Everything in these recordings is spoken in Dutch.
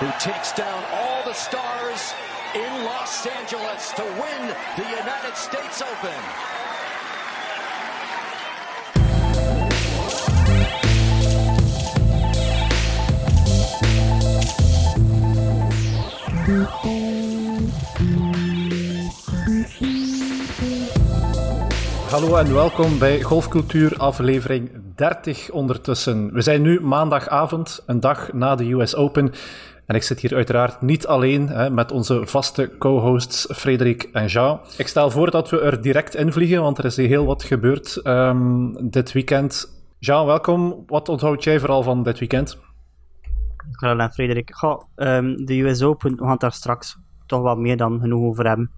who takes down all the stars in Los Angeles to win the United States Open. Hallo en welkom bij Golfcultuur aflevering 30 ondertussen. We zijn nu maandagavond, een dag na de US Open. En ik zit hier uiteraard niet alleen hè, met onze vaste co-hosts Frederik en Jean. Ik stel voor dat we er direct in vliegen, want er is heel wat gebeurd um, dit weekend. Jean, welkom. Wat onthoud jij vooral van dit weekend? Hallo en Frederik. Goh, um, de US Open, we gaan daar straks toch wat meer dan genoeg over hebben.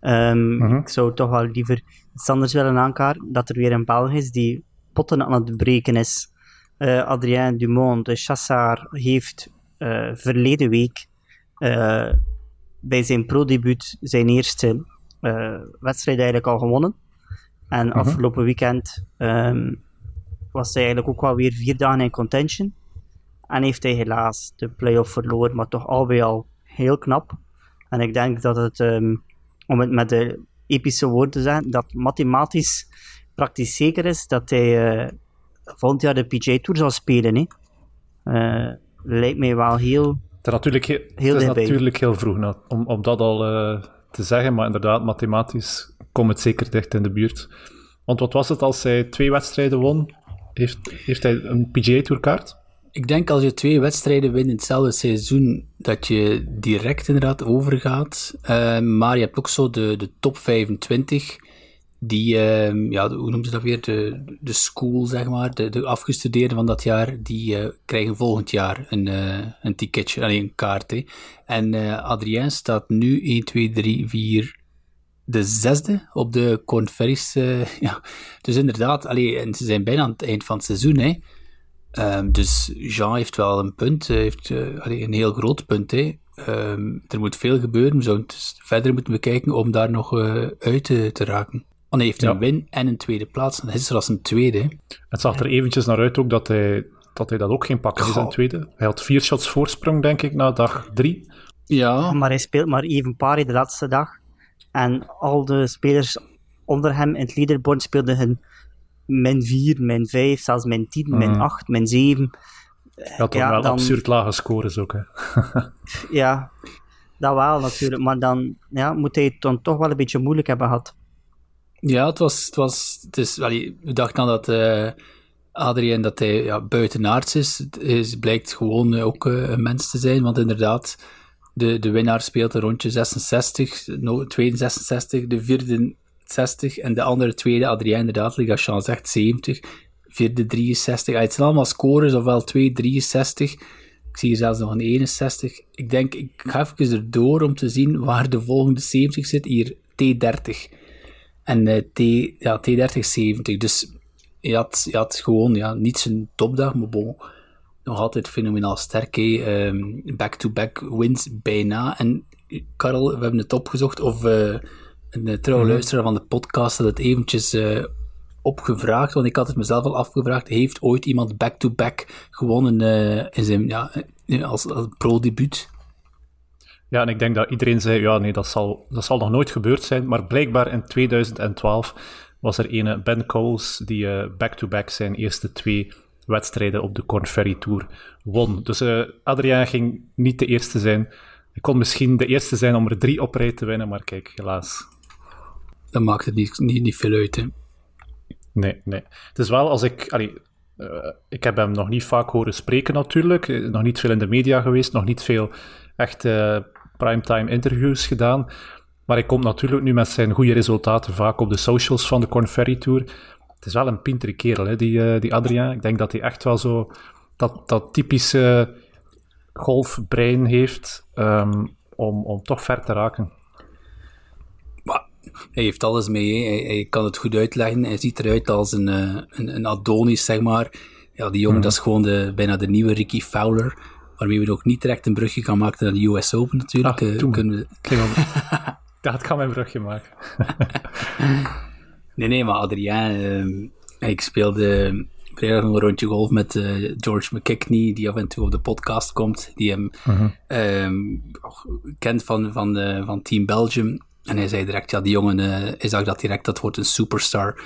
Um, mm -hmm. Ik zou toch wel liever iets anders willen aankaarten, dat er weer een Belg is die potten aan het breken is. Uh, Adrien Dumont, de Chassard, heeft uh, verleden week uh, bij zijn pro-debuut zijn eerste wedstrijd eigenlijk al gewonnen. En -hmm. afgelopen weekend um, was hij eigenlijk ook wel weer vier dagen in contention. En heeft hij helaas de playoff verloren, maar toch al bij al heel knap. En ik denk dat het, um, om het met de epische woorden te zeggen, dat mathematisch praktisch zeker is dat hij uh, volgend jaar de PGA Tour zal spelen. Hè. Uh, lijkt mij wel heel. Het is natuurlijk heel, heel, het is natuurlijk heel vroeg nou, om, om dat al uh, te zeggen, maar inderdaad, mathematisch komt het zeker dicht in de buurt. Want wat was het als hij twee wedstrijden won? Heeft, heeft hij een PGA Tour kaart? Ik denk als je twee wedstrijden wint in hetzelfde seizoen, dat je direct inderdaad overgaat. Uh, maar je hebt ook zo de, de top 25 die, uh, ja, hoe noemen ze dat weer, de, de school, zeg maar, de, de afgestudeerden van dat jaar, die uh, krijgen volgend jaar een, uh, een ticketje, alleen een kaart. En Adrien staat nu 1, 2, 3, 4, de zesde op de Corn Ferries. ja. Dus inderdaad, allee, en ze zijn bijna aan het eind van het seizoen. Hè. Um, dus Jean heeft wel een punt, heeft een heel groot punt. Hè. Um, er moet veel gebeuren, we zouden verder moeten bekijken om daar nog uit te raken. Want hij heeft een ja. win en een tweede plaats. En hij is er als een tweede. Het zag er eventjes naar uit ook dat hij dat, hij dat ook geen pakken is in tweede. Hij had vier shots voorsprong, denk ik, na dag drie. Ja. Maar hij speelt maar even pari de laatste dag. En al de spelers onder hem in het leaderboard speelden hun min 4, min 5, zelfs min 10, mm. min 8, min 7. Hij had ja, wel dan... absurd lage scores ook, hè. ja, dat wel natuurlijk. Maar dan ja, moet hij het dan toch wel een beetje moeilijk hebben gehad. Ja, het was, het was, het is, we dachten dan dat uh, Adrien dat hij ja, buitenaards is. Het blijkt gewoon uh, ook uh, een mens te zijn, want inderdaad, de, de winnaar speelt een rondje 66, de tweede 66, de vierde 60 en de andere tweede, Adrien inderdaad, Jean zegt, 70, vierde 63. Ah, het zijn allemaal scores, ofwel 2, 63. Ik zie hier zelfs nog een 61. Ik denk, ik ga even erdoor om te zien waar de volgende 70 zit. Hier, T30. En uh, T, ja, T3070. Dus je had, je had gewoon ja, niet zijn topdag, maar bon, nog altijd fenomenaal sterk. Um, back-to-back wins bijna. En Karel, we hebben het opgezocht of uh, een trouwe mm. luisteraar van de podcast had het eventjes uh, opgevraagd, want ik had het mezelf al afgevraagd. Heeft ooit iemand back-to-back gewonnen in zijn, ja, als, als pro-debuut? Ja, en ik denk dat iedereen zei, ja nee, dat zal, dat zal nog nooit gebeurd zijn. Maar blijkbaar in 2012 was er ene Ben Coles die back-to-back uh, -back zijn eerste twee wedstrijden op de Corn Ferry Tour won. Dus uh, Adriaan ging niet de eerste zijn. Hij kon misschien de eerste zijn om er drie op rij te winnen, maar kijk, helaas. Dat maakt het niet, niet, niet veel uit, hè? Nee, nee. Het is wel als ik... Allee, uh, ik heb hem nog niet vaak horen spreken natuurlijk. Nog niet veel in de media geweest. Nog niet veel echt uh, primetime interviews gedaan. Maar hij komt natuurlijk nu met zijn goede resultaten vaak op de socials van de Corn Ferry Tour. Het is wel een pintere kerel, hè, die, uh, die Adrien. Ik denk dat hij echt wel zo dat, dat typische golfbrein heeft um, om, om toch ver te raken. Maar hij heeft alles mee, hij, hij, kan het goed uitleggen. Hij ziet eruit als een, uh, een, een Adonis, zeg maar. Ja, die jongen, mm. dat is gewoon de, bijna de nieuwe Ricky Fowler waarmee we ook niet direct een brugje gaan maken naar de US Open natuurlijk. Ah, uh, kunnen we... dat kan mijn brugje maken. nee, nee, maar Adrien, uh, ik speelde vrijdag nog een rondje golf met uh, George McKickney, die af en toe op de podcast komt, die hem Mhm. ehm, kent van, van, de, van Team Belgium. En hij zei direct, ja, die jongen, hij zag dat direct, dat wordt een superstar.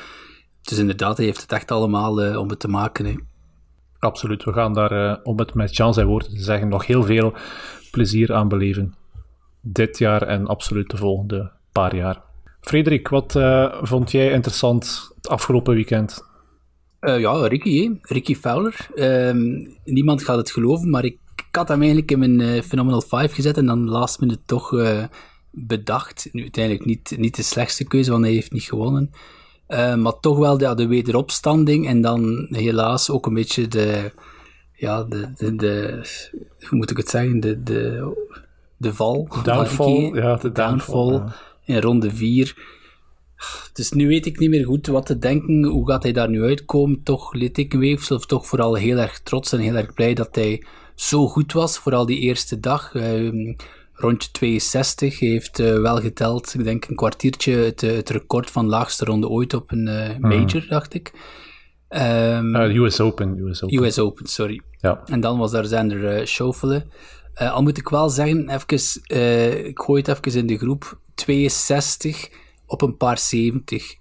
Dus inderdaad, hij heeft het echt allemaal om het te maken. Hè. Absoluut, we gaan daar, uh, om het met Jan zijn woorden te zeggen, nog heel veel plezier aan beleven. Dit jaar en absoluut de volgende paar jaar. Frederik, wat uh, vond jij interessant het afgelopen weekend? Uh, ja, Ricky? Ricky Fowler. Um, niemand gaat het geloven, maar ik, had hem eigenlijk in mijn Phenomenal 5 gezet en dan last minute toch bedacht. Uiteindelijk niet, niet de slechtste keuze, want hij heeft niet gewonnen. Uh, maar toch wel de, de wederopstanding en dan helaas ook een beetje de, ja, de, de, de hoe moet ik het zeggen, de, de, de val. Downfall, ja, de downfall, downfall ja. in ronde 4. Dus nu weet ik niet meer goed wat te denken. Hoe gaat hij daar nu uitkomen? Toch liet ik weefsel, of toch vooral heel erg trots en heel erg blij dat hij zo goed was. Vooral die eerste dag. Uh, rondje 62 heeft uh, wel geteld, ik denk een kwartiertje, het, het, record van laagste ronde ooit op een uh, major, mm. dacht ik. Um, US Open. US Open, US Open sorry. Ja. En dan was daar Zander Schofele. al moet ik wel zeggen, even, ik gooi het even in de groep, 62 op een paar 70.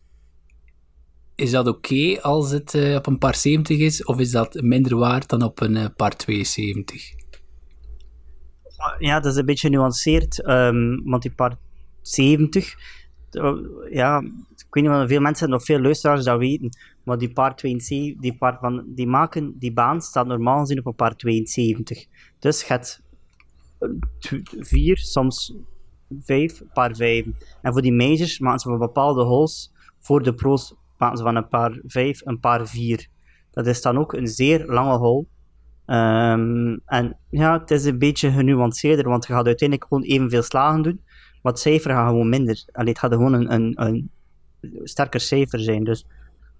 Is dat oké okay als het op een paar 70 is, of is dat minder waard dan op een paar 72? Ja, dat is een beetje genuanceerd, um, want die paar 70, uh, ja, ik weet niet veel mensen, nog veel luisteraars dat weten, maar die paar 72, die, paar van, die maken, die baan staat normaal gezien op een paar 72. Dus het vier, soms vijf, paar vijf. En voor die majors maken ze van bepaalde holes, voor de pro's maken ze van een paar vijf, een paar vier. Dat is dan ook een zeer lange hole. Um, en ja, het is een beetje genuanceerder, want je gaat uiteindelijk gewoon evenveel slagen doen, maar het cijfer gaat gewoon minder. Allee, het gaat gewoon een, een, een sterker cijfer zijn. Dus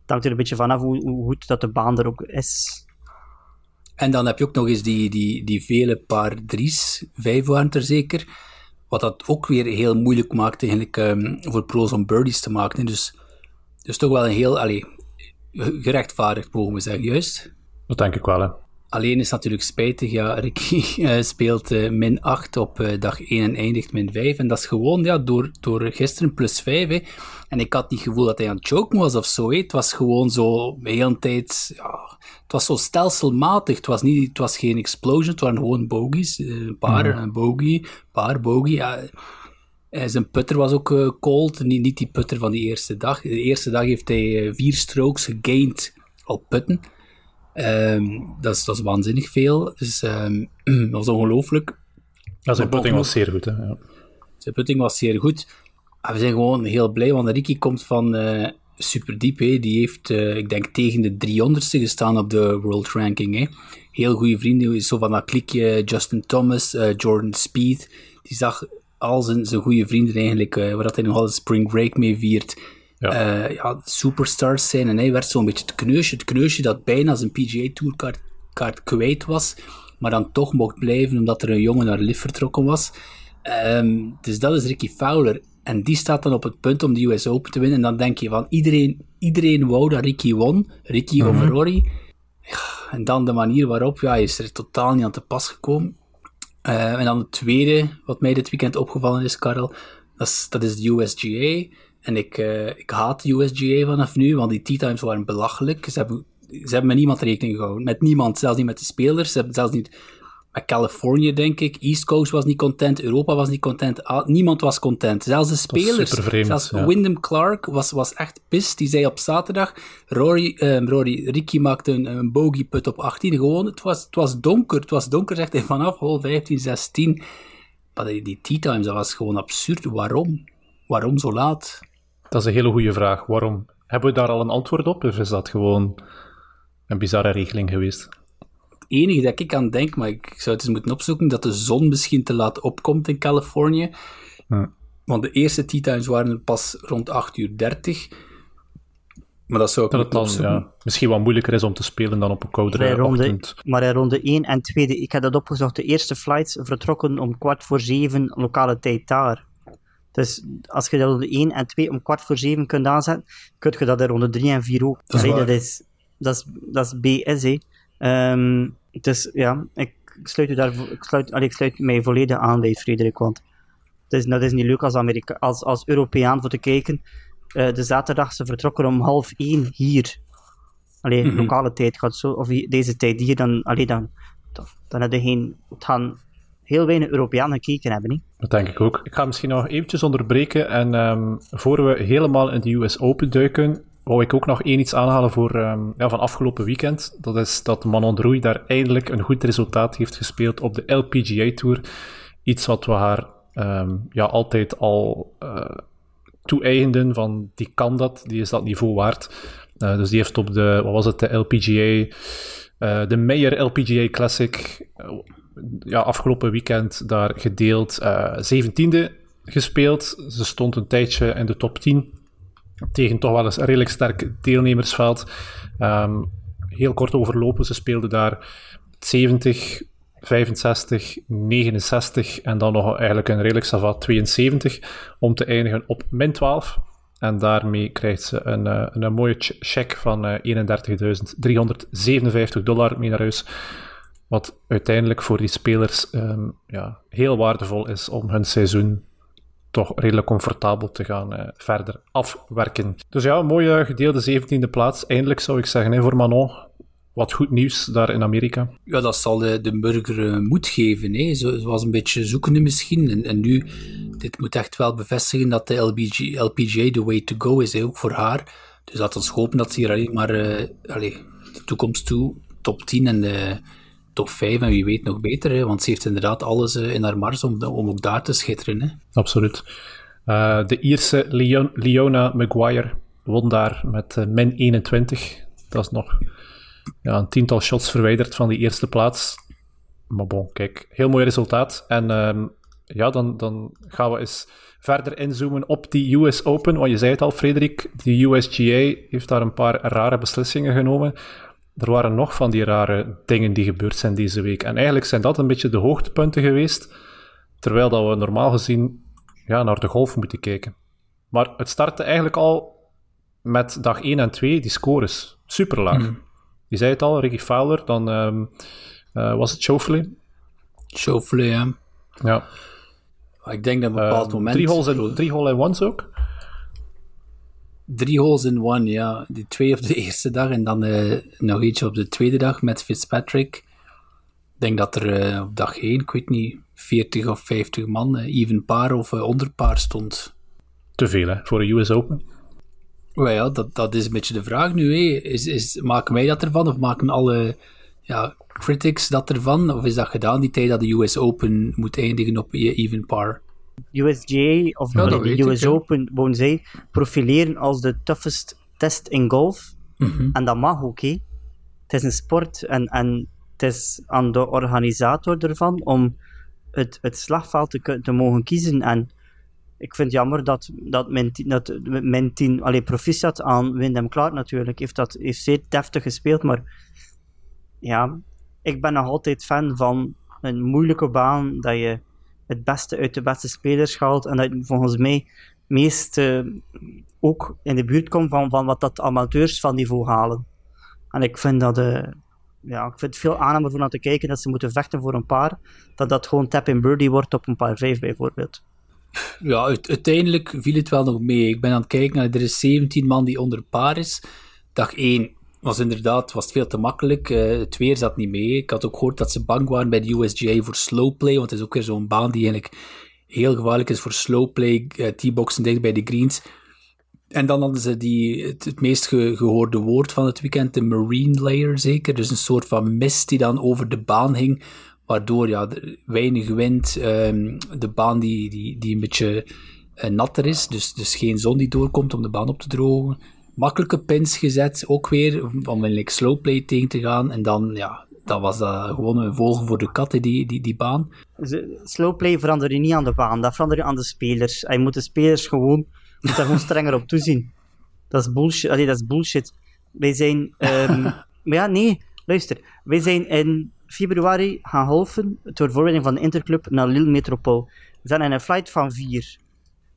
het hangt er een beetje vanaf hoe, hoe goed dat de baan er ook is. En dan heb je ook nog eens die, die, die vele paar drie's, vijf waren er zeker, wat dat ook weer heel moeilijk maakt eigenlijk um, voor pro's om birdies te maken. Dus, dus toch wel een heel, allee, gerechtvaardigd mogen we zeggen, juist? Dat denk ik wel, hè. Alleen is natuurlijk spijtig, ja, Ricky uh, speelt uh, min 8 op uh, dag 1 en eindigt min 5. En dat is gewoon ja, door, door gisteren plus 5. Hè. En ik had niet het gevoel dat hij aan het choken was of zo. Hè. Het was gewoon zo de hele tijd. Ja, het was zo stelselmatig. Het was, niet, het was geen explosion, het waren gewoon bogies. Een paar, een paar bogey. Ja. zijn putter was ook cold, niet, niet die putter van die eerste dag. De eerste dag heeft hij vier strokes gegained op putten. Um, dat, is, dat is waanzinnig veel. Dus um, dat was ongelooflijk. Ja, zijn putting was zeer goed. Hè? Ja. Zijn putting was zeer goed. En we zijn gewoon heel blij, want Ricky komt van uh, super diep. Hè. Die heeft, uh, ik denk, tegen de 300ste gestaan op de world ranking. Hè. Heel goede vrienden, zo van dat klikje. Justin Thomas, uh, Jordan Speed. Die zag al zijn, zijn goede vrienden eigenlijk, waar dat hij nog altijd spring break mee viert ja. Ja, superstars zijn. En hij werd zo'n beetje het kneusje, het kneusje dat bijna zijn PGA Tourkaart kaart kwijt was, maar dan toch mocht blijven omdat er een jongen naar Liv vertrokken was. Um, dus dat is Ricky Fowler. En die staat dan op het punt om de US Open te winnen. En dan denk je van iedereen, iedereen wou dat Ricky won. Ricky mm -hmm. of Rory. Ja, en dan de manier waarop, ja, hij is er totaal niet aan te pas gekomen. Uh, en dan het tweede, wat mij dit weekend opgevallen is, Karel, dat is, dat is de USGA. En ik, uh, ik haat de USGA vanaf nu, want die T-times waren belachelijk. Ze hebben, ze hebben met niemand rekening gehouden. Met niemand, zelfs niet met de spelers. Ze hebben zelfs niet met Californië, denk ik. East Coast was niet content, Europa was niet content. Ah, niemand was content. Zelfs de spelers. Vreemd, zelfs ja. Wyndham Clark was, was echt pist. Die zei op zaterdag, Rory, um, Rory Ricky maakte een, een bogey put op 18. Gewoon, het was, het was donker. Het was donker, zegt hij, vanaf hole 15, 16. Maar die, die T-times, dat was gewoon absurd. Waarom? Waarom zo laat? Dat is een hele goede vraag. Waarom? Hebben we daar al een antwoord op? Of is dat gewoon een bizarre regeling geweest? Het enige dat ik aan denk, maar ik zou het eens moeten opzoeken, dat de zon misschien te laat opkomt in Californië. Hm. Want de eerste T-times waren pas rond 8 uur 30. Maar dat zou ik dat moeten het dan, opzoeken. ja, misschien wat moeilijker is om te spelen dan op een koudere ronde, ochtend. maar in ronde 1 en 2, ik heb dat opgezocht, de eerste flights vertrokken om kwart voor 7 lokale tijd daar. Dus als je dat ronde 1 en 2 om kwart voor 7 kunt aanzetten, kun je dat in ronde 3 en 4 ook. Dat is Allee, dat is, dat is, dat is BS, hè. Dus ja, ik sluit, u daar, ik, sluit, allee, ik sluit mij volledig aan bij Frederik, want het is, dat is niet leuk als, Amerika als, als Europeaan voor te kijken. Uh, de zaterdag, ze vertrokken om half één hier. Alleen mm -hmm. lokale tijd gaat zo, of deze tijd hier, dan, allee, dan, dan, dan heb je geen, het gaan heel weinig Europeanen gekeken hebben. Niet? Dat denk ik ook. Ik ga misschien nog eventjes onderbreken en um, voor we helemaal in de US Open duiken, wou ik ook nog één iets aanhalen voor, um, ja, van afgelopen weekend. Dat is dat Manon Droei daar eindelijk een goed resultaat heeft gespeeld op de LPGA Tour. Iets wat we haar um, ja, altijd al uh, toe-eigenden van die kan dat, die is dat niveau waard. Uh, dus die heeft op de, wat was het, de LPGA, uh, de Meyer LPGA Classic, ja, afgelopen weekend daar gedeeld zeventiende gespeeld. Ze stond een tijdje in de top 10 tegen toch wel eens een redelijk sterk deelnemersveld. Um, heel kort overlopen, ze speelden daar 70, 65, 69 en dan nog eigenlijk een redelijk savat 72 om te eindigen op min 12. En daarmee krijgt ze een, een, een mooie check van 31.357 dollar mee naar huis. Wat uiteindelijk voor die spelers um, ja, heel waardevol is om hun seizoen toch redelijk comfortabel te gaan uh, verder afwerken. Dus ja, een mooie gedeelde 17e plaats. Eindelijk zou ik zeggen hè, voor Manon. Wat goed nieuws daar in Amerika. Ja, dat zal de, de burger uh, moed geven. Hè. Ze, ze, was een beetje zoekende misschien. En, en, nu, dit moet echt wel bevestigen dat de LPG, LPGA the way to go is, ook voor haar. Dus laat ons hopen dat ze hier alleen maar uh, allez, de toekomst toe top 10 en de top 5 en wie weet nog beter, hè, want ze heeft inderdaad alles uh, in haar mars om, om ook daar te schitteren. Hè. Absoluut. Uh, de Ierse Leon, Leona Maguire won daar met uh, min 21. Dat is nog ja, een tiental shots verwijderd van die eerste plaats. Maar bon, kijk, heel mooi resultaat. En uh, ja, dan, dan gaan we eens verder inzoomen op die US Open. Want je zei het al, Frederik, de USGA heeft daar een paar rare beslissingen genomen er waren nog van die rare dingen die gebeurd zijn deze week. En eigenlijk zijn dat een beetje de hoogtepunten geweest, terwijl dat we normaal gezien ja, naar de golf moeten kijken. Maar het startte eigenlijk al met dag 1 en 2, die scores. Super laag. Mm. Je zei het al, Ricky Fowler, dan um, uh, was het Schauffele. Schauffele, ja. Ja. Ik denk dat op een bepaald uh, moment... Drie holes, in, drie hole in ones ook? Drie holes in one, ja. Die twee op de eerste dag en dan uh, nog eentje op de tweede dag met Fitzpatrick. Ik denk dat er uh, op dag één, ik weet niet, 40 of 50 man, uh, even paar of onderpaar stond. Te veel, hè, voor een US Open? Well, ja, dat, dat is een beetje de vraag nu. Hè. Is, is, maken wij dat ervan of maken alle ja, critics dat ervan? Of is dat gedaan die tijd dat de US Open moet eindigen op even par? USGA of ja, de US Open, zij, profileren als de toughest test in golf. Mm -hmm. En dat mag ook, Het is een sport en, en het is aan de organisator ervan om het, het slagveld te, te mogen kiezen. En ik vind het jammer dat, dat mijn, dat mijn team, alleen proficiat aan Windham Clark natuurlijk, heeft dat heeft zeer deftig gespeeld, maar ja, ik ben nog altijd fan van een moeilijke baan dat je het beste uit de beste spelers gehaald. En dat volgens mij meest uh, ook in de buurt komt van, van wat dat amateurs van niveau halen. En ik vind dat, uh, ja, ik vind het veel aannemer voor naar te kijken dat ze moeten vechten voor een paar, dat dat gewoon tap in birdie wordt op een paar vijf bijvoorbeeld. Ja, uiteindelijk viel het wel nog mee. Ik ben aan het kijken, naar, er is 17 man die onder paar is. Dag 1 was inderdaad was veel te makkelijk. Uh, het weer zat niet mee. Ik had ook gehoord dat ze bang waren bij de USGA voor slow play, want het is ook weer zo'n baan die eigenlijk heel gevaarlijk is voor slow play, uh, T-boxen dicht bij de greens. En dan hadden ze die, het, meest gehoorde woord van het weekend, de marine layer zeker. Dus een soort van mist die dan over de baan hing, waardoor ja, weinig wind, um, de baan die, die, die een beetje uh, natter is, dus, dus geen zon die doorkomt om de baan op te drogen makkelijke pins gezet, ook weer, om like, slowplay tegen te gaan. En dan, ja, dat was dat gewoon een vogel voor de katten, die, die, die baan. Slowplay verander je niet aan de baan, dat verander je aan de spelers. Je moet de spelers gewoon, moet daar gewoon strenger op toezien. Dat is bullshit. Allee, dat is bullshit. Wij zijn, um, maar ja, nee, luister. Wij zijn in februari gaan golfen, door voorbereiding van de Interclub, naar Lille Metropole. We zijn in een flight van vier.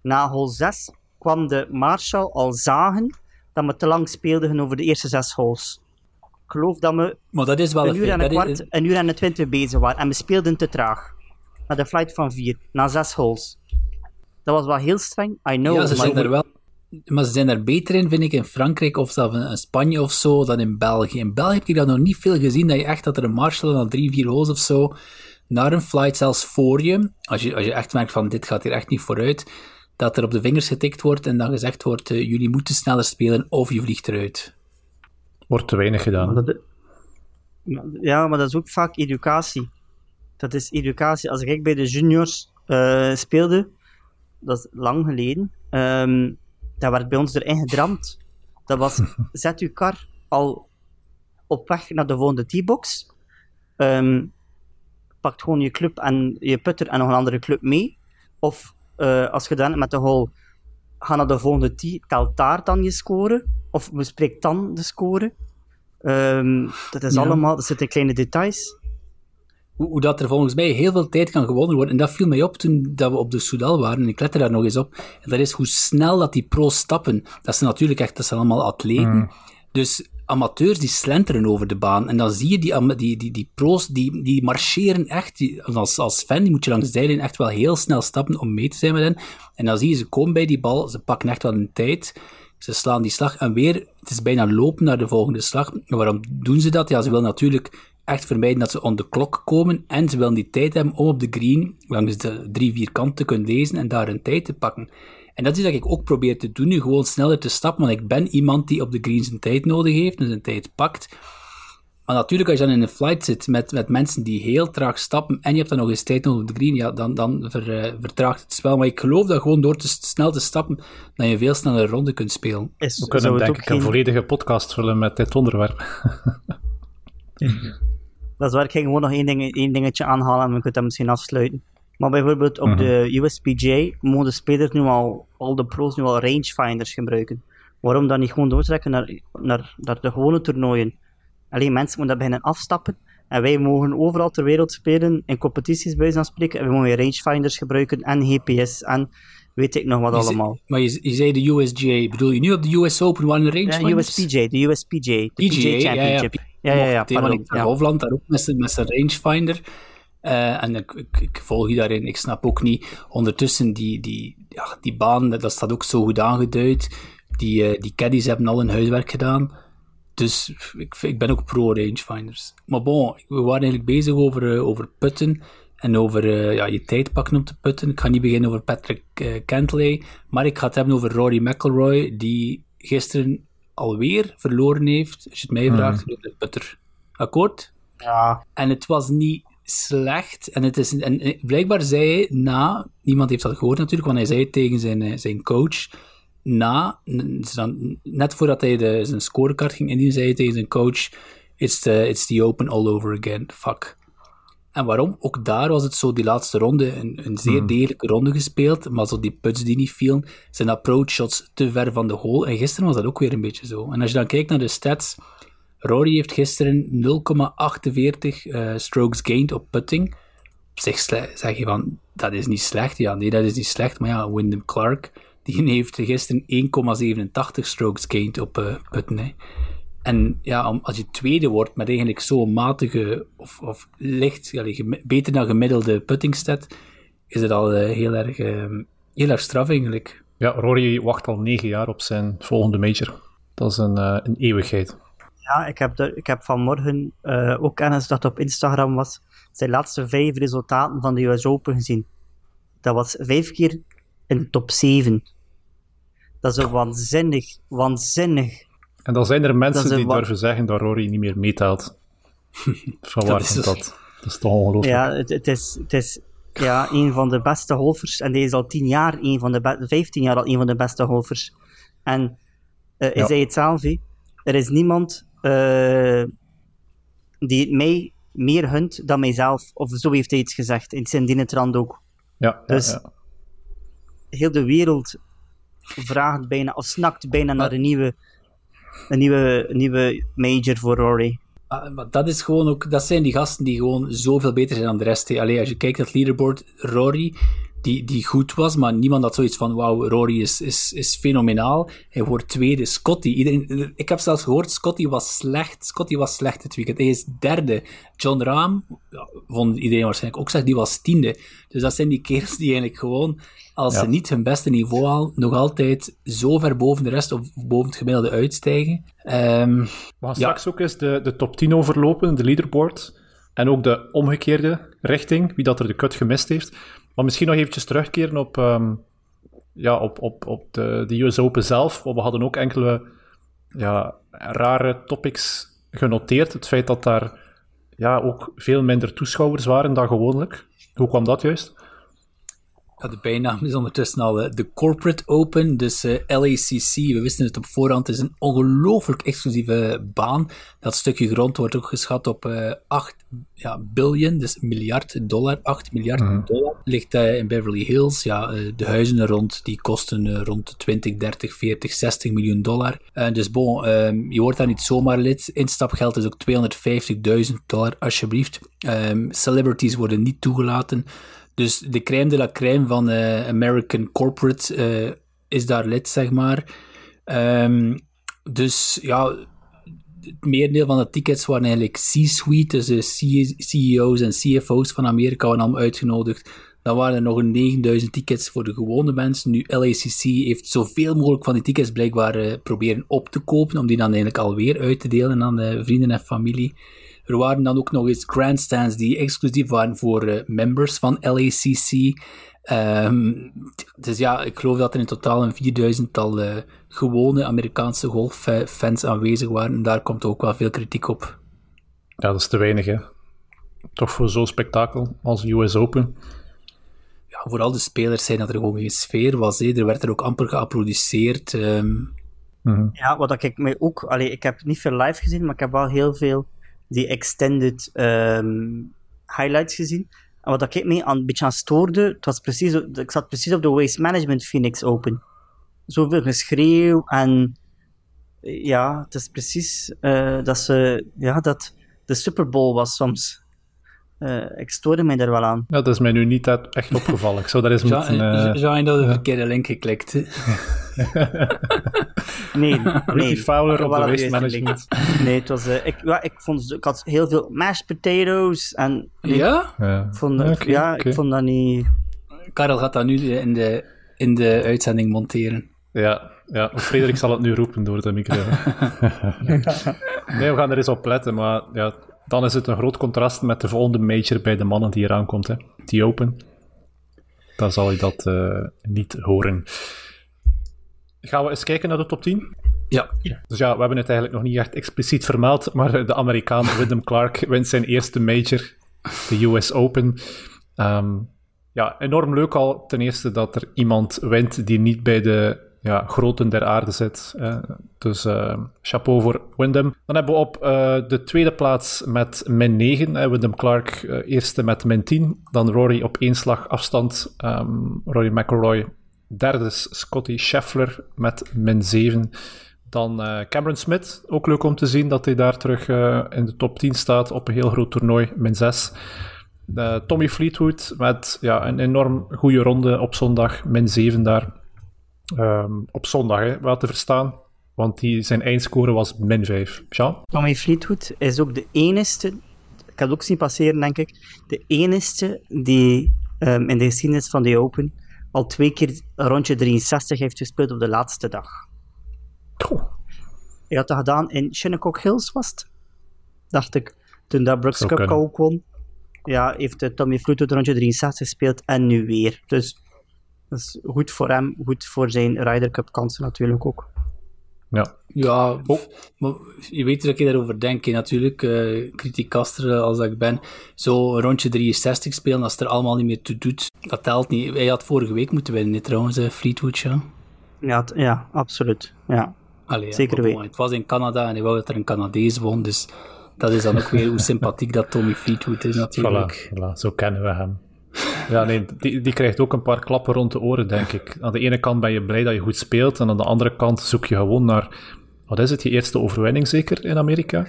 Na hol 6 kwam de Marshall al zagen dat we te lang speelden over de eerste zes holes. Ik geloof dat we Maar dat is wel een uur en een is- kwart, een uur en een twintig bezig waren. En we speelden te traag. Naar de flight van vier, na zes holes. Dat was wel heel streng, I know. ja, ze maar zijn daar wel... Maar ze zijn daar beter in, vind ik, in Frankrijk of zelfs in Spanje of zo, dan in België. In België heb ik dat nog niet veel gezien, dat je echt dat er een marshal na drie, vier holes of zo, naar een flight, zelfs voor je, als je, als je echt merkt van, dit gaat hier echt niet vooruit, dat er op de vingers getikt wordt en dan gezegd wordt, eh, jullie moeten sneller spelen of je vliegt eruit. Wordt te weinig gedaan. Dat- Ja, maar dat is ook vaak educatie. Dat is educatie. Als ik bij de juniors eh, speelde, dat is lang geleden, ehm dat werd bij ons erin gedramd. Dat was, zet uw kar al op weg naar de volgende T-box. Ehm pakt gewoon je club en je putter en nog een andere club mee. Of eh, als je dan met de hole ga naar de volgende tee, telt daar dan je score. Of bespreek dan de score. Ehm, dat is Ja. allemaal, dat zitten kleine details. hoe, hoe dat er volgens mij heel veel tijd kan gewonnen worden. En dat viel mij op toen dat we op de Soudal waren, en ik lette daar nog eens op. En dat is hoe snel dat die pro's stappen. Dat zijn natuurlijk echt, dat zijn allemaal atleten. Dus amateurs die slenteren over de baan. En dan zie je die, die, die, die pro's, die, die marcheren echt. Die, als, als fan die moet je langs de zijlijn echt wel heel snel stappen om mee te zijn met hen. En dan zie je ze komen bij die bal, ze pakken echt wel een tijd. Ze slaan die slag en weer, het is bijna lopen naar de volgende slag. Waarom doen ze dat? Ja, ze willen natuurlijk echt vermijden dat ze on de klok komen en ze willen die tijd hebben om op de green langs de drie, vier kanten te kunnen lezen en daar een tijd te pakken. En dat is wat ik ook probeer te doen, nu gewoon sneller te stappen, want ik ben iemand die op de green zijn tijd nodig heeft en zijn tijd pakt. Maar natuurlijk, als je dan in een flight zit met, met mensen die heel traag stappen en je hebt dan nog eens tijd nodig op de green, ja, dan, dan ver, eh, vertraagt het spel. Maar ik geloof dat gewoon door te snel te stappen, dat je veel sneller ronde kunt spelen. Is, We kunnen denk ik een volledige podcast vullen met dit onderwerp. Dat is waar ik ging gewoon nog één, ding, één dingetje aanhalen en we kunnen dat misschien afsluiten. Maar bijvoorbeeld op de USPGA mogen de spelers nu al, al de pro's nu al rangefinders gebruiken. Waarom dan niet gewoon doortrekken naar, naar, naar de gewone toernooien? Alleen mensen moeten dat beginnen afstappen. En wij mogen overal ter wereld spelen, in competities bij van spreken. En we mogen rangefinders gebruiken en GPS en weet ik nog wat Je ze- allemaal. Maar je, je zei de USGA, bedoel je nu op de US Open waar een range Ja? USPGA, de USPGA, de PGA PGA, ja, ja. Championship. Ja, ja, ja, want pardon. ik zag Ja. Hofland daar ook met Eh, en ik, ik, ik volg je daarin. Ik snap ook niet. Ondertussen, die, die, ja, die baan, dat staat ook zo goed aangeduid. Die, eh, die caddies hebben al hun huiswerk gedaan. Dus ik, ik ben ook pro rangefinders. Maar bon, we waren eigenlijk bezig over, eh, over putten. En over ja, je tijd pakken om te putten. Ik ga niet beginnen over Patrick Cantley. Maar ik ga het hebben over Rory McIlroy. Die gisteren alweer verloren heeft. Als je het mij vraagt, door de putter. Akkoord? Ja, En het was niet slecht. En, het is, en eh, blijkbaar zei hij na, niemand heeft dat gehoord natuurlijk, want hij zei tegen zijn, eh, zijn coach. Na, dus net voordat hij de, zijn scorecard ging indienen, zei hij tegen zijn coach: it's the, it's the open all over again. Fuck. En waarom? Ook daar was het zo, die laatste ronde, een, een zeer degelijke ronde gespeeld, maar zo die puts die niet vielen, zijn approach shots te ver van de hole. En gisteren was dat ook weer een beetje zo. En als je dan kijkt naar de stats, Rory heeft gisteren 0,48 eh, strokes gained op putting. Op zich zeg je van, dat is niet slecht. Ja, nee, dat is niet slecht. Maar ja, Wyndham Clark, die heeft gisteren 1,87 strokes gained op eh putten. Hè. En ja, om- als je tweede wordt met eigenlijk zo'n matige of, of licht, beter dan gemiddelde puttingstat, is het al eh, heel, erg, eh, heel erg straf eigenlijk. Ja, Rory wacht al negen jaar op zijn volgende major. Dat is een, een eeuwigheid. Ja, ik heb, er, ik heb vanmorgen eh, ook kennis dat op Instagram was. Zijn laatste vijf resultaten van de US Open gezien. Dat was vijf keer in de top 7. Dat is een waanzinnig, waanzinnig. En dan zijn er mensen die wa- durven zeggen dat Rory niet meer meetelt. Van waar is komt dus- dat? Dat is toch ongelooflijk. Ja, het, het is, het is ja, een van de beste golfers. En deze is al 10 jaar, een van de be- 15 jaar al een van de beste golfers. En eh hij Ja. zei het zelf, er is niemand die het mij meer hunt dan mijzelf. Of zo heeft hij iets gezegd. In zijn dienetrand ook. Ja, ja, Dus- ja. Heel de wereld vraagt bijna, of snakt bijna naar een nieuwe, een nieuwe, een nieuwe major voor Rory. Ah, maar dat is gewoon ook, dat zijn die gasten die gewoon zoveel beter zijn dan de rest. Allee, als je kijkt naar het leaderboard, Rory, die, die goed was, maar niemand had zoiets van, wauw, Rory is, is, is fenomenaal. Hij wordt tweede. Scotty, iedereen, ik heb zelfs gehoord, Scotty was slecht. Scotty was slecht dit weekend. Hij is derde. John Rahm, ja, vond iedereen waarschijnlijk ook zeg, die was tiende. Dus dat zijn die kerels die eigenlijk gewoon, als ze niet hun beste niveau halen, nog altijd zo ver boven de rest of boven het gemiddelde uitstijgen. Um, We gaan straks ook eens de, de top 10 overlopen, de leaderboard. En ook de omgekeerde richting, wie dat er de cut gemist heeft. Maar misschien nog eventjes terugkeren op, um, ja, op, op, op de, de US Open zelf. We hadden ook enkele ja, rare topics genoteerd. Het feit dat daar ja, ook veel minder toeschouwers waren dan gewoonlijk. Hoe kwam dat juist? De bijnaam is ondertussen al uh, de Corporate Open, dus uh, LACC. We wisten het op voorhand, het is een ongelooflijk exclusieve baan. Dat stukje grond wordt ook geschat op uh, 8 ja, biljoen, dus miljard dollar. 8 miljard mm -hmm. dollar. Ligt in Beverly Hills. Ja, de huizen er rond, die kosten rond 20, 30, 40, 60 miljoen dollar. dus bon, um, je wordt daar niet zomaar lid. Instapgeld is ook 250.000 dollar, alsjeblieft. Um, celebrities worden niet toegelaten. Dus de crème de la crème van uh, American Corporate uh, is daar lid, zeg maar. Um, dus ja, het merendeel van de tickets waren eigenlijk C-suite, dus de CEO's en CFO's van Amerika waren allemaal uitgenodigd. Dan waren er nog een 9000 tickets voor de gewone mensen. Nu, LACC heeft zoveel mogelijk van die tickets blijkbaar uh, proberen op te kopen, om die dan eigenlijk alweer uit te delen aan de vrienden en familie. Er waren dan ook nog eens grandstands die exclusief waren voor uh, members van LACC. Um, dus ja, ik geloof dat er in totaal een 4000-tal uh, gewone Amerikaanse golffans aanwezig waren. En daar komt ook wel veel kritiek op. Ja, dat is te weinig, hè. Toch voor zo'n spektakel als US Open. Ja, vooral de spelers zijn dat er gewoon geen sfeer was. Hè. Er werd er ook amper geapplaudisseerd. Um... Mm -hmm. Ja, wat ik mij ook... Allee, ik heb niet veel live gezien, maar ik heb wel heel veel die extended um, highlights gezien. En wat ik me aan, een beetje aan stoorde, het was precies, ik zat precies op de Waste Management Phoenix Open. Zoveel geschreeuw en ja, het is precies uh, dat ze, ja, dat de Super Bowl was soms. Uh, ik stoorde mij daar wel aan. Ja, dat is mij nu niet echt opgevallen. Ik zou daar eens moeten... Uh, Jean, je dat de verkeerde link geklikt. nee, nee. Fowler op de waste management. Nee, het was... Uh, ik, ja, ik, vond, ik had heel veel mashed potatoes en... Ja? Ja, ik vond, okay, ja, okay. ik vond dat niet... Karel gaat dat nu in de, in de uitzending monteren. Ja, ja. Frederik zal het nu roepen door de micro. nee, we gaan er eens op letten, maar ja, dan is het een groot contrast met de volgende major bij de mannen die eraan komt, hè. Die Open. Dan zal je dat uh, niet horen. Gaan we eens kijken naar de top 10? Ja. Dus ja, we hebben het eigenlijk nog niet echt expliciet vermeld, maar de Amerikaan Wyndham Clark wint zijn eerste major, de US Open. Um, ja, enorm leuk al ten eerste dat er iemand wint die niet bij de ja, groten der aarde zit. Uh, dus uh, chapeau voor Wyndham. Dan hebben we op uh, de tweede plaats met min 9, uh, Wyndham Clark eerste met min 10. Dan Rory op één slag afstand, um, Rory McIlroy. Derde Scotty Scheffler met min 7. Dan Cameron Smith, ook leuk om te zien dat hij daar terug in de top 10 staat op een heel groot toernooi, min 6. Tommy Fleetwood met ja, een enorm goede ronde op zondag, min 7 daar. Um, op zondag, hè, wel te verstaan. Want die, zijn eindscore was min 5. Jean? Tommy Fleetwood is ook de enige, ik heb het ook zien passeren, denk ik, de enige die um, in de geschiedenis van de Open al twee keer een rondje 63 heeft gespeeld op de laatste dag. Oh. Hij had dat gedaan in Shinnecock Hills, was het? Dacht ik. Toen dat Brooks Cup ook won. Ja, heeft uh, Tommy Fleetwood een rondje 63 gespeeld en nu weer. Dus dat is goed voor hem, goed voor zijn Ryder Cup kansen natuurlijk ook. Ja, ja oh. maar je weet dat ik daarover denk, natuurlijk. Uh, kritiekaster als ik ben. Zo een rondje 63 spelen, als het er allemaal niet meer toe doet, dat telt niet. Hij had vorige week moeten winnen, trouwens, uh, Fleetwood, ja. Ja, ja absoluut. Ja. Allee, Zeker weten. Het was in Canada en hij wou dat er een Canadees won, dus dat is dan ook weer hoe sympathiek dat Tommy Fleetwood is, natuurlijk. Voilà, voilà, zo kennen we hem. Ja, nee, die, die krijgt ook een paar klappen rond de oren, denk ik. Aan de ene kant ben je blij dat je goed speelt, en aan de andere kant zoek je gewoon naar... Wat is het, je eerste overwinning zeker in Amerika?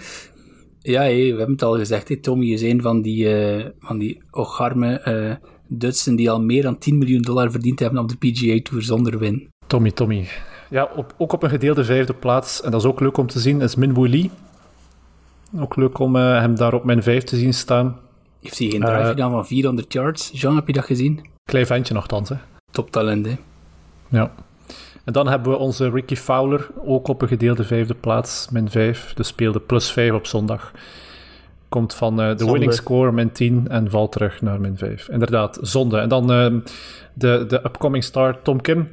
Ja, hé, we hebben het al gezegd, hé, Tommy is een van die, uh, van die ocharme uh, Dutsen die al meer dan 10 miljoen dollar verdiend hebben op de PGA Tour zonder win. Tommy, Tommy. Ja, op, ook op een gedeelde vijfde plaats, en dat is ook leuk om te zien, is Min Woo Lee. Ook leuk om uh, hem daar op min 5 te zien staan. Heeft hij geen drive uh, gedaan van 400 yards? Jean, heb je dat gezien? Klein ventje nogthans, hè. Toptalent, hè. Ja. En dan hebben we onze Ricky Fowler, ook op een gedeelde vijfde plaats, min 5. Dus speelde plus 5 op zondag. Komt van uh, de winning score, min 10, en valt terug naar min 5. Inderdaad, zonde. En dan uh, de, de upcoming star Tom Kim.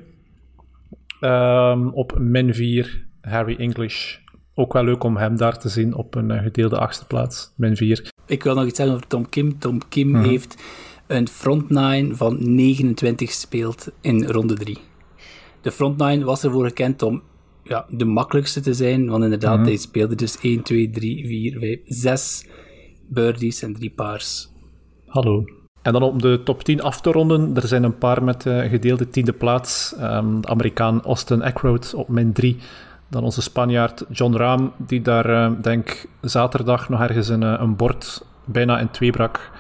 Um, op min 4, Harry English. Ook wel leuk om hem daar te zien op een uh, gedeelde achtste plaats, min 4. Ik wil nog iets zeggen over Tom Kim. Tom Kim mm -hmm. heeft een front 9 van 29 gespeeld in ronde 3 de frontline was ervoor gekend om ja, de makkelijkste te zijn, want inderdaad, mm hij speelde dus 1, 2, 3, 4, 5, 6 birdies en 3 paars. Hallo. En dan om de top 10 af te ronden, er zijn een paar met uh, gedeelde tiende plaats. Um, de Amerikaan Austin Eckroyd op min 3. Dan onze Spanjaard John Rahm, die daar, uh, denk zaterdag nog ergens een, uh, een bord bijna in twee brak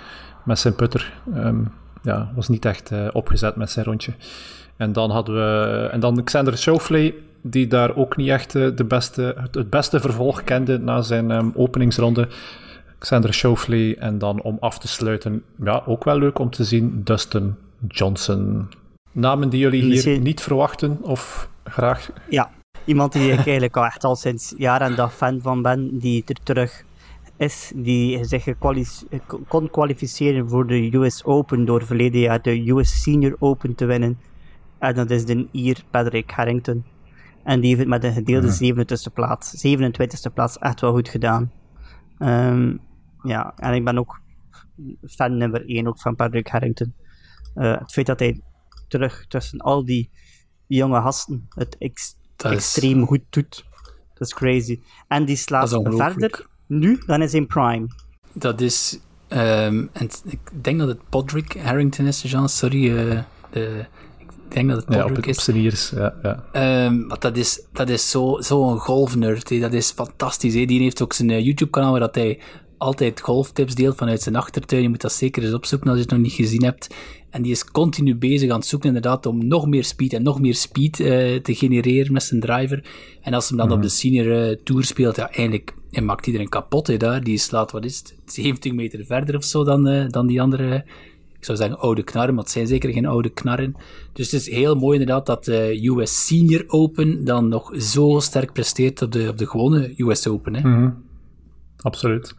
met zijn putter. Um, ja, was niet echt opgezet met zijn rondje. En dan hadden we... En dan Xander Schauffele, die daar ook niet echt eh, de beste, het beste vervolg kende na zijn um, openingsronde. Xander Schauffele. En dan om af te sluiten, ja, ook wel leuk om te zien, Dustin Johnson. Namen die jullie hier niet verwachten of graag? Ja, iemand die ik eigenlijk al echt al sinds jaar en dag fan van ben, die er terug is, die zich kon kwalificeren voor de US Open door verleden jaar de US Senior Open te winnen. En dat is de Ier Patrick Harrington. En die heeft het met een gedeelde mm. 27e plaats, 27e plaats echt wel goed gedaan. Um, ja, en ik ben ook fan nummer 1 ook van Patrick Harrington. Uh, het feit dat hij terug tussen al die jonge gasten het ex extreem is... goed doet, dat is crazy. En die slaat verder nu dan is in prime. Dat is, um, en ik denk dat het Podrick Harrington is, Jean, sorry. Uh, de, ik denk dat het Podrick ja, op, is. ja, ja. Um, dat is, dat is zo'n zo golfnerd. Dat is fantastisch. He. Die heeft ook zijn uh, YouTube-kanaal waar dat hij altijd golftips deelt vanuit zijn achtertuin. Je moet dat zeker eens opzoeken als je het nog niet gezien hebt. En die is continu bezig aan het zoeken inderdaad om nog meer speed en nog meer speed uh, te genereren met zijn driver. En als hij dan mm -hmm. op de senior uh, tour speelt, ja, eigenlijk hij maakt iedereen kapot he, daar. Die slaat, wat is het, 70 meter verder of zo dan, uh, dan die andere ik zou zeggen oude knarren, maar het zijn zeker geen oude knarren. Dus het is heel mooi inderdaad dat de US Senior Open dan nog zo sterk presteert op de, op de gewone US Open. Hè? Mm -hmm. Absoluut.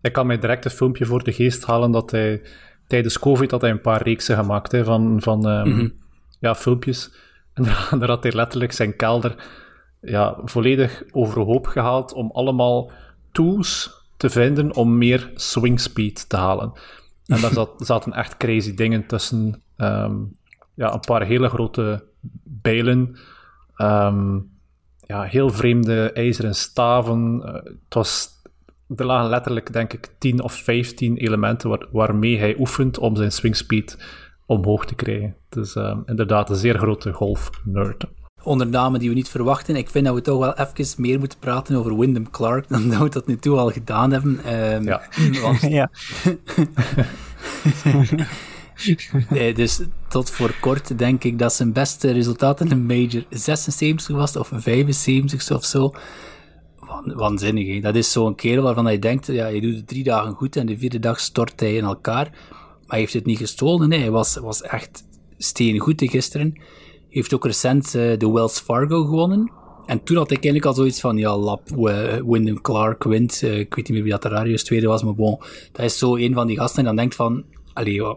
Ik kan mij direct een filmpje voor de geest halen dat hij tijdens COVID had hij een paar reeksen gemaakt hè, van, van um, mm -hmm. ja, filmpjes. En daar had hij letterlijk zijn kelder ja, volledig overhoop gehaald om allemaal tools te vinden om meer swing speed te halen. En daar zat, zaten echt crazy dingen tussen. Um, ja, een paar hele grote bijlen. Um, ja, heel vreemde ijzeren staven. Uh, het was, er lagen letterlijk, denk ik, 10 of 15 elementen waar, waarmee hij oefent om zijn swingspeed omhoog te krijgen. Dus um, inderdaad een zeer grote golf-nerd. Onder namen die we niet verwachten. Ik vind dat we toch wel even meer moeten praten over Wyndham Clark dan dat we dat nu toe al gedaan hebben. Um, ja. Want... ja. nee, dus tot voor kort denk ik dat zijn beste resultaat in de major 76 was, of 75 of zo. Waanzinnig, hè? Dat is zo'n kerel waarvan je denkt, ja, je doet het drie dagen goed en de vierde dag stort hij in elkaar. Maar hij heeft het niet gestolen, nee. Hij was, was echt steengoed gisteren. Hij heeft ook recent uh, de Wells Fargo gewonnen. En toen had ik eigenlijk al zoiets van, ja, lap, uh, Wyndham Clark wint. Uh, ik weet niet meer wie dat de tweede was, maar bon. Dat is zo een van die gasten en dan denkt van, allee, ja,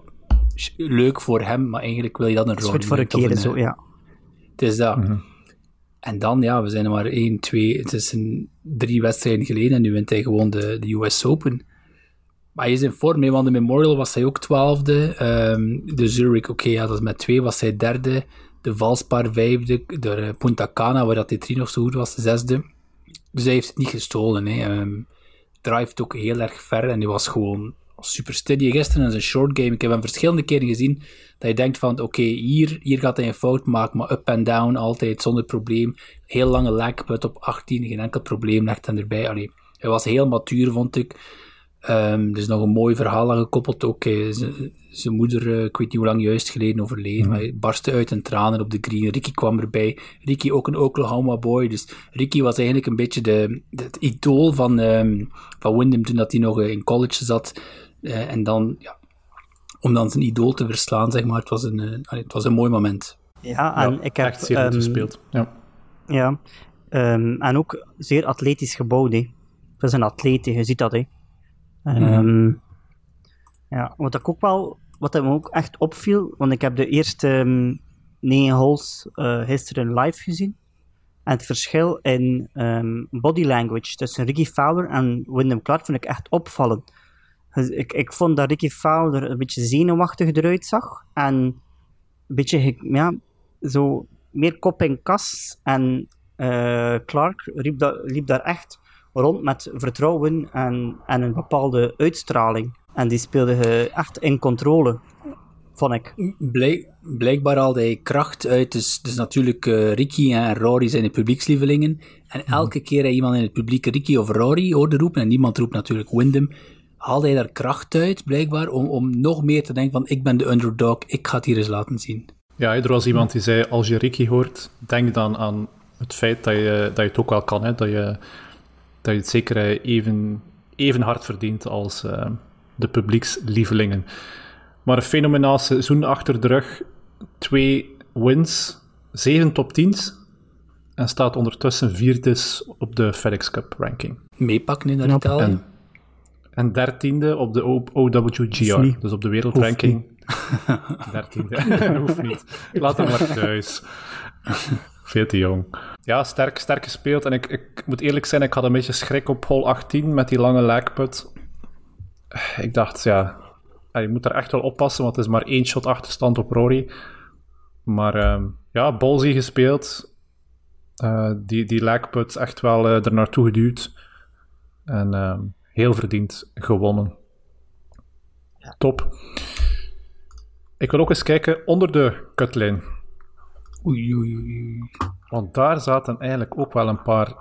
leuk voor hem, maar eigenlijk wil je dat een rol. goed voor een keer, zo, ja. Het is dat. Mm -hmm. En dan, ja, we zijn er maar één, twee, het is een, drie wedstrijden geleden en nu wint hij gewoon de, de US Open. Maar hij is in vorm, mee, want de Memorial was hij ook twaalfde. Um, de Zurich, oké, ja, dat met twee, was hij derde de Valspar vijfde, de Punta Cana, waar dat die nog zo goed was, de zesde. Dus hij heeft het niet gestolen. Hè. Um, drive ook heel erg ver en die was gewoon super steady. Gisteren in zijn short game, ik heb hem verschillende keren gezien, dat je denkt van, oké, okay, hier, hier gaat hij een fout maken, maar up en down, altijd zonder probleem. Heel lange leg, put op 18, geen enkel probleem, legt hem erbij. Allee, hij was heel matuur, vond ik. Um, er is nog een mooi verhaal aan gekoppeld. Ook zijn moeder, uh, ik weet niet hoe lang juist geleden overleden, mm. maar hij barstte uit in tranen op de green. Ricky kwam erbij. Ricky ook een Oklahoma boy. Dus Ricky was eigenlijk een beetje de, de het idool van, um, van Wyndham toen dat hij nog in college zat. Uh, en dan, ja, om dan zijn idool te verslaan, zeg maar. Het was een, uh, het was een mooi moment. Ja, en ja, ik heb... Echt zeer um, gespeeld. Ja. Ja, um, en ook zeer atletisch gebouwd. Hè. Het is een atleet, je ziet dat. Hè. Um, ja, wat ik ook wel, wat me ook echt opviel, want ik heb de eerste um, negen holes uh, gisteren live gezien. En het verschil in um, body language tussen Ricky Fowler en Wyndham Clark vind ik echt opvallend. Dus ik, ik vond dat Ricky Fowler een beetje zenuwachtig eruit zag. En een beetje, ja, zo meer kop in kas. En uh, Clark liep, da liep daar echt rond met vertrouwen en, en een bepaalde uitstraling. En die speelde echt in controle, vond ik. Blijk, blijkbaar haalde hij kracht uit. Dus, dus natuurlijk, uh, Ricky en Rory zijn de publiekslievelingen. En mhm. elke keer hij iemand in het publiek Ricky of Rory hoorde roepen, en niemand roept natuurlijk Wyndham, haalde hij daar kracht uit, blijkbaar, om, om nog meer te denken van ik ben de underdog, ik ga het hier eens laten zien. Ja, er was iemand die zei, als je Ricky hoort, denk dan aan het feit dat je, dat je het ook wel kan, hè? Dat, je, dat je het zeker eh, even, even hard verdient als uh, de publiekslievelingen. Maar een fenomenaal seizoen achter de rug, twee wins, zeven top 10's en staat ondertussen vierde op de FedEx Cup ranking. Meepakken in Italië. En, en dertiende op de OWGR, dus op de wereldranking. Dertiende, hoeft niet. Laat hem maar thuis. Veel te jong. Ja, sterk, sterk gespeeld. En ik, ik moet eerlijk zijn, ik had een beetje schrik op hole 18 met die lange lijkput. Ik dacht, ja, je moet er echt wel oppassen, want het is maar één shot achterstand op Rory. Maar uh, ja, bolzie gespeeld. Uh, die, die lijkput echt wel uh, er naartoe geduwd. En ehm, heel verdiend gewonnen. Ja. Top. Ik wil ook eens kijken onder de kutlijn. Oei, oei, oei. Want daar zaten eigenlijk ook wel een paar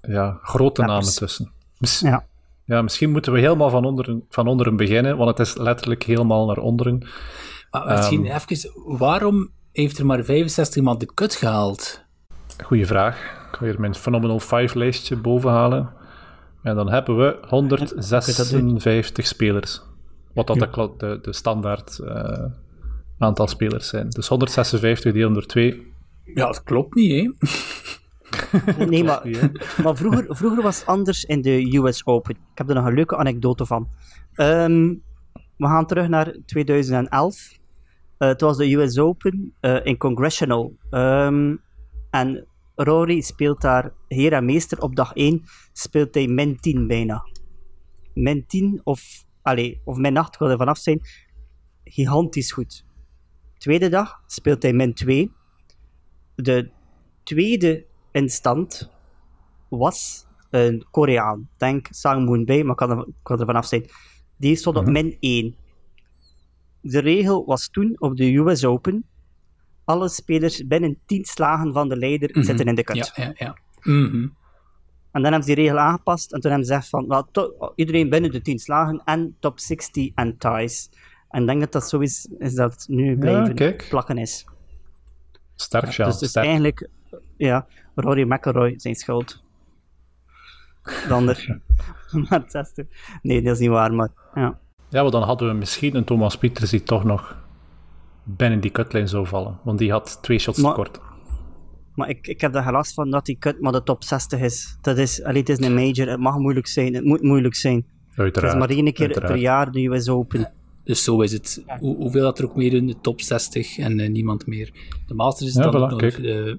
ja, grote namen tussen. ja. ja, misschien moeten we helemaal van onderen, van onderen beginnen, want het is letterlijk helemaal naar onderen. Maar misschien um, even, waarom heeft er maar 65 man de kut gehaald? Goeie vraag. Ik ga hier mijn Phenomenal 5 lijstje bovenhalen. En dan hebben we 156 spelers. Wat dat de, de, de standaard uh, aantal spelers zijn. Dus 156 delen door 2. Ja, dat klopt niet, hè? nee, maar, maar vroeger, vroeger was het anders in de US Open. Ik heb er nog een leuke anekdote van. Um, we gaan terug naar 2011. Uh, het was de US Open uh, in Congressional. Um, en Rory speelt daar heer en meester. Op dag 1 speelt hij min 10 bijna. Min 10 of, allez, of min 8, ik wil er vanaf zijn. Gigantisch goed. Tweede dag speelt hij min 2. De tweede instant was een Koreaan. Denk Sang Moon Bae, maar ik kan er, kan er vanaf zijn. Die stond op mhm. min 1. De regel was toen op de US Open: alle spelers binnen 10 slagen van de leider mhm. zitten in de cut. Ja, ja, ja. Mhm. En dan hebben ze die regel aangepast en toen hebben ze gezegd van well, iedereen binnen de 10 slagen en top 60 en ties. En ik denk dat dat zo is, is dat nu blijven plakken is. Sterk, ja, Dus is eigenlijk ja, Rory McIlroy zijn schuld. Dan er. maar het Nee, dat is niet waar, maar ja. Ja, maar dan hadden we misschien een Thomas Pieters die toch nog binnen die cutlijn zou vallen. Want die had twee shots maar, tekort. Maar ik, ik heb er gelast van dat die cut maar de top 60 is. Dat is, allee, het is een major, het mag moeilijk zijn, het moet moeilijk zijn. Uiteraard. Het is maar één keer per jaar de US Open. Dus zo is het. Hoe, hoeveel dat er ook meer in de top 60 en uh, niemand meer. De Masters is dan voilà, nog uh,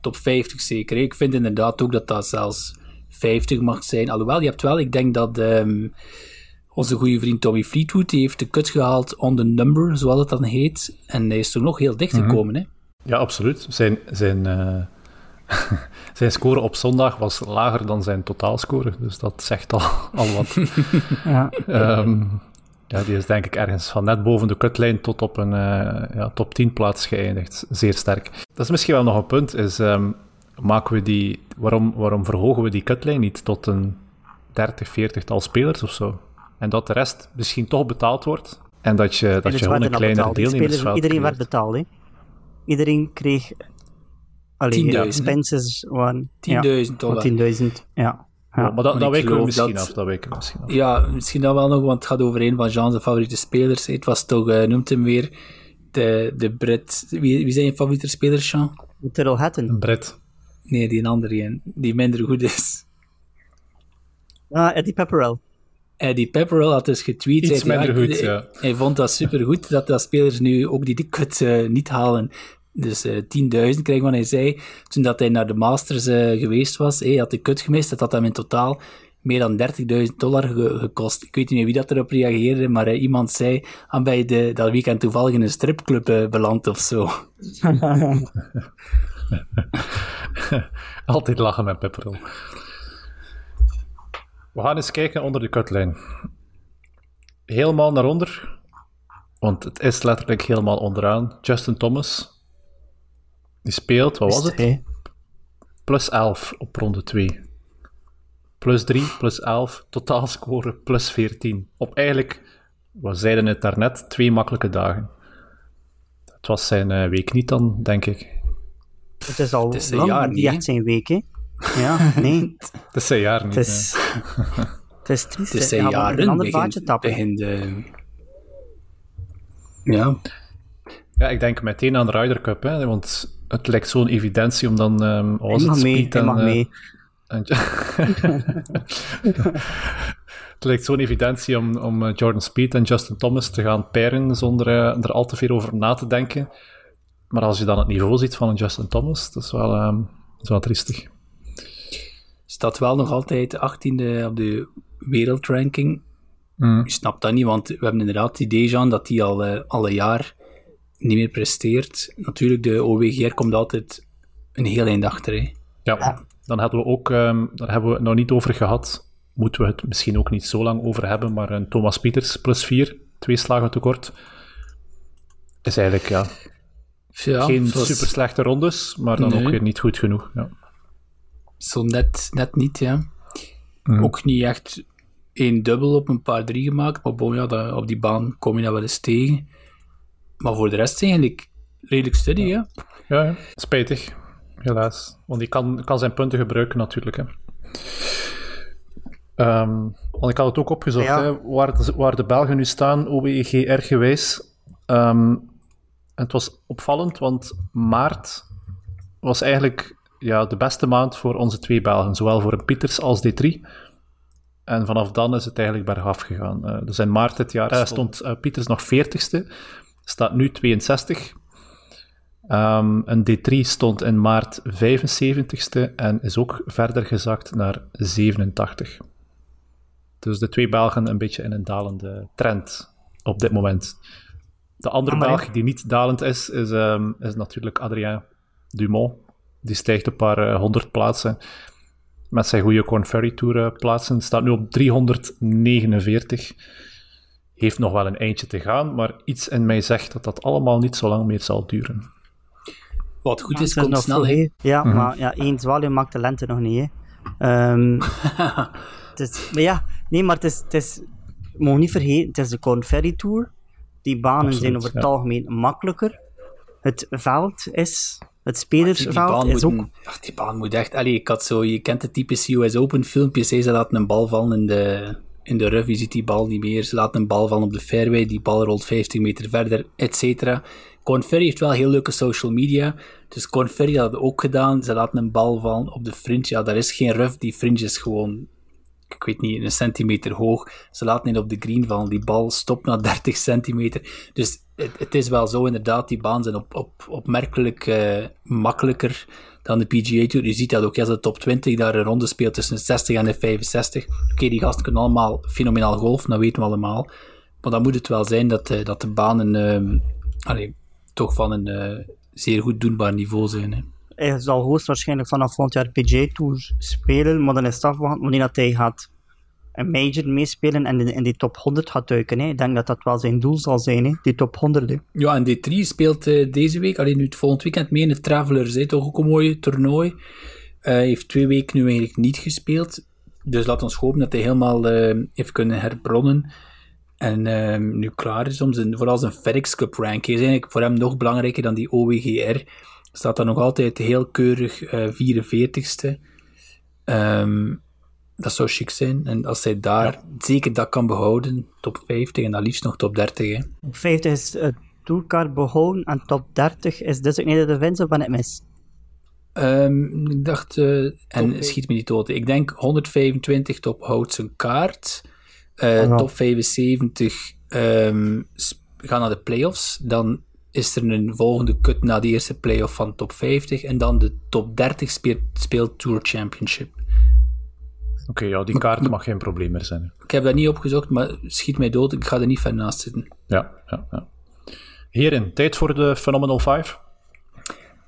top 50 zeker. Ik vind inderdaad ook dat dat zelfs 50 mag zijn. Alhoewel, je hebt wel, ik denk dat um, onze goede vriend Tommy Fleetwood die heeft de kut gehaald on the number, zoals het dan heet. En hij is toch nog heel dicht mhm. gekomen, mm -hmm. hè? Ja, absoluut. Zijn, zijn, uh, zijn score op zondag was lager dan zijn totaalscore, dus dat zegt al, al wat. ja. Um, ja, die is denk ik ergens van net boven de kutlijn tot op een uh, ja, top 10 plaats geëindigd. Zeer sterk. Dat is misschien wel nog een punt, is um, maken we die, waarom, waarom verhogen we die kutlijn niet tot een 30, 40 tal spelers of zo. En dat de rest misschien toch betaald wordt. En dat je, dat je gewoon een kleiner deelnemersveld Iedereen werd betaald, hè? Iedereen kreeg... Allee, ja, expenses waren... 10.000 dollar. 10.000, ja. Ja, maar dat, dat weken we misschien dat, af. Dat weken we misschien af. Ja, misschien dat wel nog, want het gaat over een van Jean's favoriete spelers. Het was toch, uh, noemt hem weer, de, de Brit. Wie, wie zijn je favoriete spelers, Jean? Terrell Hatton. Een Brit. Nee, die een andere, die minder goed is. Ah, Eddie Pepperell. Eddie Pepperell had dus getweet. Iets minder goed, ja. Hij vond dat supergoed dat de spelers nu ook die dik uh, niet halen. Dus uh, eh, 10.000 kreeg wat hij zei. Toen dat hij naar de Masters uh, geweest was, hij had de kut gemist. Dat had hem in totaal meer dan 30.000 dollar gekost. Ik weet niet meer wie dat erop reageerde, maar uh, iemand zei, aan bij de, dat weekend toevallig in een stripclub beland of zo. Altijd lachen met Pepperell. We gaan eens kijken onder de kutlijn. Helemaal naar onder, want het is letterlijk helemaal onderaan. Justin Thomas, die speelt, wat was het? Plus 11 op ronde 2. Plus 3, plus 11, totaal scoren plus 14. Op eigenlijk, we zeiden het daarnet, twee makkelijke dagen. Het was zijn uh, week niet dan, denk ik. Het is al het is lang jaar niet echt zijn week, hè? Ja, nee. het is zijn jaar niet. Het is, het is triest. Het is zijn jaar een ander begin, tappen. Begin de... Ja. Ja, ik denk meteen aan de Ryder Cup, hè, want het lijkt zo'n evidentie om dan... Um, was het mee, en, mag uh, mee. En, het lijkt zo'n evidentie om, om eh, Jordan Speed en Justin Thomas te gaan pairen zonder uh, er al te veel over na te denken. Maar als je dan het niveau ziet van een Justin Thomas, dat is wel, um, dat is wel triestig. Staat wel nog altijd 18e op de wereldranking. Mm. Je snapt dat niet, want we hebben inderdaad het idee, Jean, dat hij al, uh, al een jaar niet meer presteert. Natuurlijk, de OWGR komt altijd een heel eind achter. Hè. Ja, dan hadden we ook, um, daar hebben we het nog niet over gehad. Moeten we het misschien ook niet zo lang over hebben, maar een Thomas Pieters plus 4, twee slagen tekort. Is eigenlijk ja, ja geen was... super slechte rondes, maar dan ook weer niet goed genoeg. Ja. Zo net, net niet, ja. Mm. Ook niet echt één dubbel op een paar drie gemaakt, maar bon, ja, dat, op die baan kom je dat wel eens tegen. Maar voor de rest eigenlijk redelijk steady, ja. Ja, ja. spijtig. Helaas. Want die kan, kan zijn punten gebruiken natuurlijk. Hè. Um, want ik had het ook opgezocht, hè, waar, de, waar de Belgen nu staan, OWEGR gewijs. Um, het was opvallend, want maart was eigenlijk ja, de beste maand voor onze twee Belgen. Zowel voor Pieters als D3. En vanaf dan is het eigenlijk bergaf gegaan. Uh, dus in maart dit jaar uh, stond uh, Pieters nog 40ste staat nu 62. Um, een D3 stond in maart 75ste en is ook verder gezakt naar 87. Dus de twee Belgen een beetje in een dalende trend op dit moment. De andere Belg die niet dalend is, is, um, is natuurlijk Adrien Dumont. Die stijgt een paar uh, honderd plaatsen met zijn goede Corn Ferry Tour uh, plaatsen. Staat nu op 349 heeft nog wel een eindje te gaan, maar iets in mij zegt dat dat allemaal niet zo lang meer zal duren. Wat goed is, komt snel. Hè? Ja, mhm. maar ja, één zwaluw maakt de lente nog niet. Hè. Um, is, maar ja, nee, maar het is, het is, moet niet vergeten, het is de Corn Ferry Tour. Die banen zijn over het algemeen makkelijker. Het veld is het spelersveld is ook... ach, die baan moet echt... Allee, ik had zo... Je kent de typische US Open filmpjes, ze laten een bal vallen in de, in de rough, je ziet die bal niet meer. Ze laten een bal van op de fairway, die bal rolt 50 meter verder, et cetera. Ferry heeft wel heel leuke social media. Dus Ferry had het ook gedaan. Ze laten een bal vallen op de fringe. Ja, daar is geen rough, die fringe is gewoon, ik weet niet, een centimeter hoog. Ze laten het op de green vallen. Die bal stopt na 30 centimeter. Dus het, het is wel zo, inderdaad, die baan zijn op, op, opmerkelijk uh, makkelijker dan de PGA Tour. Je ziet dat ook als de top 20 daar een ronde speelt tussen de 60 en de 65. Oké, die gasten kunnen allemaal fenomenaal golf, dat weten we allemaal. Maar dan moet het wel zijn dat, uh, dat de banen uh, toch van een uh, zeer goed doenbaar niveau zijn. Hè. Hij zal hoogstwaarschijnlijk vanaf volgend jaar PGA Tour spelen, maar dan is het afwachten wanneer dat hij gaat een major meespelen en in die top 100 gaat duiken. Hè. Ik denk dat dat wel zijn doel zal zijn, hè. die top 100. Hè. Ja, en D3 speelt uh, deze week, alleen nu het volgend weekend, mee in de Travelers. Hè. Toch ook een mooi toernooi. Uh, heeft twee weken nu eigenlijk niet gespeeld. Dus laat ons hopen dat hij helemaal uh, heeft kunnen herbronnen. En um, nu klaar is om zijn, vooral zijn FedEx Cup ranking. Is eigenlijk voor hem nog belangrijker dan die OWGR. Staat dan nog altijd heel keurig uh, 44ste. Um, dat zou chic zijn. En als hij daar ja. zeker dat kan behouden, top 50 en dan liefst nog top 30. Hè. Top 50 is het toolcard behouden en top 30 is designated events of van het mis? Um, ik dacht, uh, en schiet me niet dood. Ik denk 125 top houdt zijn kaart. Uh, oh, top 75 um, gaan naar de playoffs. Dan is er een volgende cut na de eerste playoff van top 50. En dan de top 30 speelt, speelt Tour Championship. Oké, okay, ja, die kaart mag geen probleem meer zijn. Ik heb dat niet opgezocht, maar schiet mij dood. Ik ga er niet ver naast zitten. Ja, ja, ja. Hierin, tijd voor de Phenomenal 5.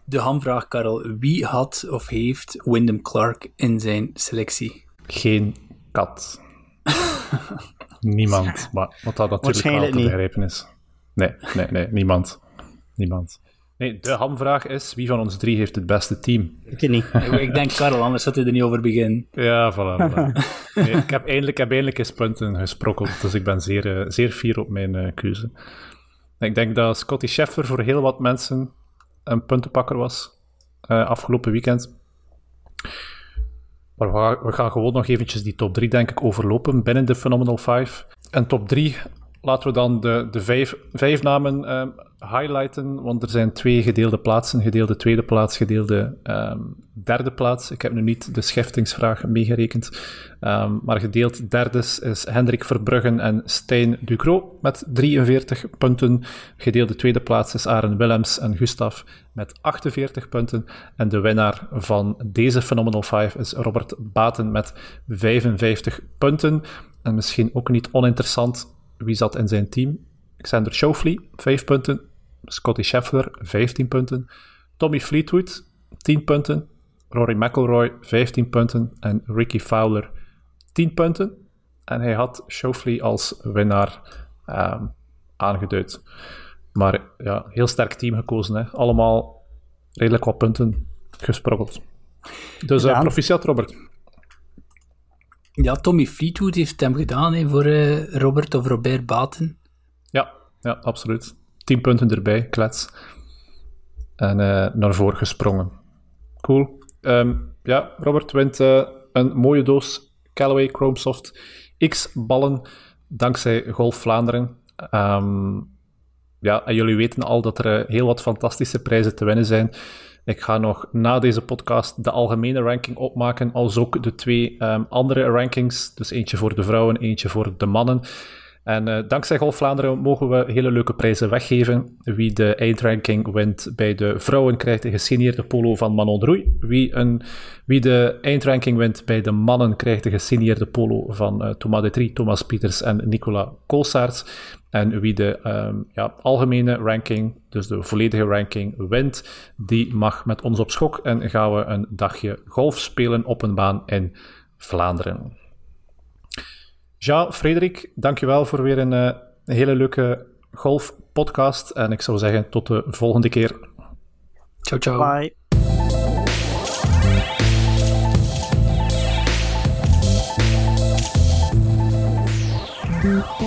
De hamvraag, Karel. Wie had of heeft Wyndham Clark in zijn selectie? Geen kat. niemand. Maar wat dat natuurlijk wel te begrijpen is. Nee, nee, nee, niemand. Niemand. Nee, de hamvraag is, wie van ons drie heeft het beste team? Ik niet. ik denk Karel, anders zat hij er niet over beginnen. Ja, voilà. Nee, ik, heb eindelijk, ik heb eindelijk eens punten gesprokkeld, dus ik ben zeer, uh, zeer fier op mijn uh, keuze. Ik denk dat Scotty Scheffler voor heel wat mensen een puntenpakker was uh, afgelopen weekend. Maar we gaan, we gaan, gewoon nog eventjes die top 3, denk ik, overlopen binnen de Phenomenal 5. En top 3, laten we dan de, de vijf, vijf namen uh, highlighten, want er zijn twee gedeelde plaatsen. Gedeelde tweede plaats, gedeelde um, derde plaats. Ik heb nu niet de scheftingsvraag meegerekend. Um, maar gedeeld derde is Hendrik Verbruggen en Stijn Ducro met 43 punten. Gedeelde tweede plaats is Aaron Willems en Gustav met 48 punten. En de winnaar van deze Phenomenal 5 is Robert Baten met 55 punten. En misschien ook niet oninteressant, wie zat in zijn team? Xander Schauffele, 5 punten. Scotty Scheffler, 15 punten. Tommy Fleetwood, 10 punten. Rory McIlroy, 15 punten. En Ricky Fowler, 10 punten. En hij had Schauffele als winnaar um, aangeduid. Maar ja, heel sterk team gekozen. Hè. Allemaal redelijk wat punten gesprokkeld. Dus uh, proficiat, Robert. Ja, Tommy Fleetwood heeft hem gedaan voor uh, Robert of Robert Baten. Ja, ja, absoluut. 10 punten erbij, klets. En uh, naar voren gesprongen. Cool. Um, ja, Robert wint uh, een mooie doos Callaway Chromesoft X-ballen dankzij Golf Vlaanderen. Um, ja, en jullie weten al dat er heel wat fantastische prijzen te winnen zijn. Ik ga nog na deze podcast de algemene ranking opmaken, als ook de twee um, andere rankings. Dus eentje voor de vrouwen, eentje voor de mannen. En uh, dankzij Golf Vlaanderen mogen we hele leuke prijzen weggeven. Wie de eindranking wint bij de vrouwen krijgt een gesigneerde polo van Manon Droei. Wie, een, wie de eindranking wint bij de mannen krijgt een gesigneerde polo van uh, Thomas de Trie, Thomas Pieters en Nicola Koolsaerts. En wie de um, ja, algemene ranking, dus de volledige ranking, wint, die mag met ons op schok en gaan we een dagje golf spelen op een baan in Vlaanderen. Ja, Frederik, dankjewel voor weer een, een hele leuke golfpodcast. En ik zou zeggen, tot de volgende keer. Ciao, ciao. Bye. Bye.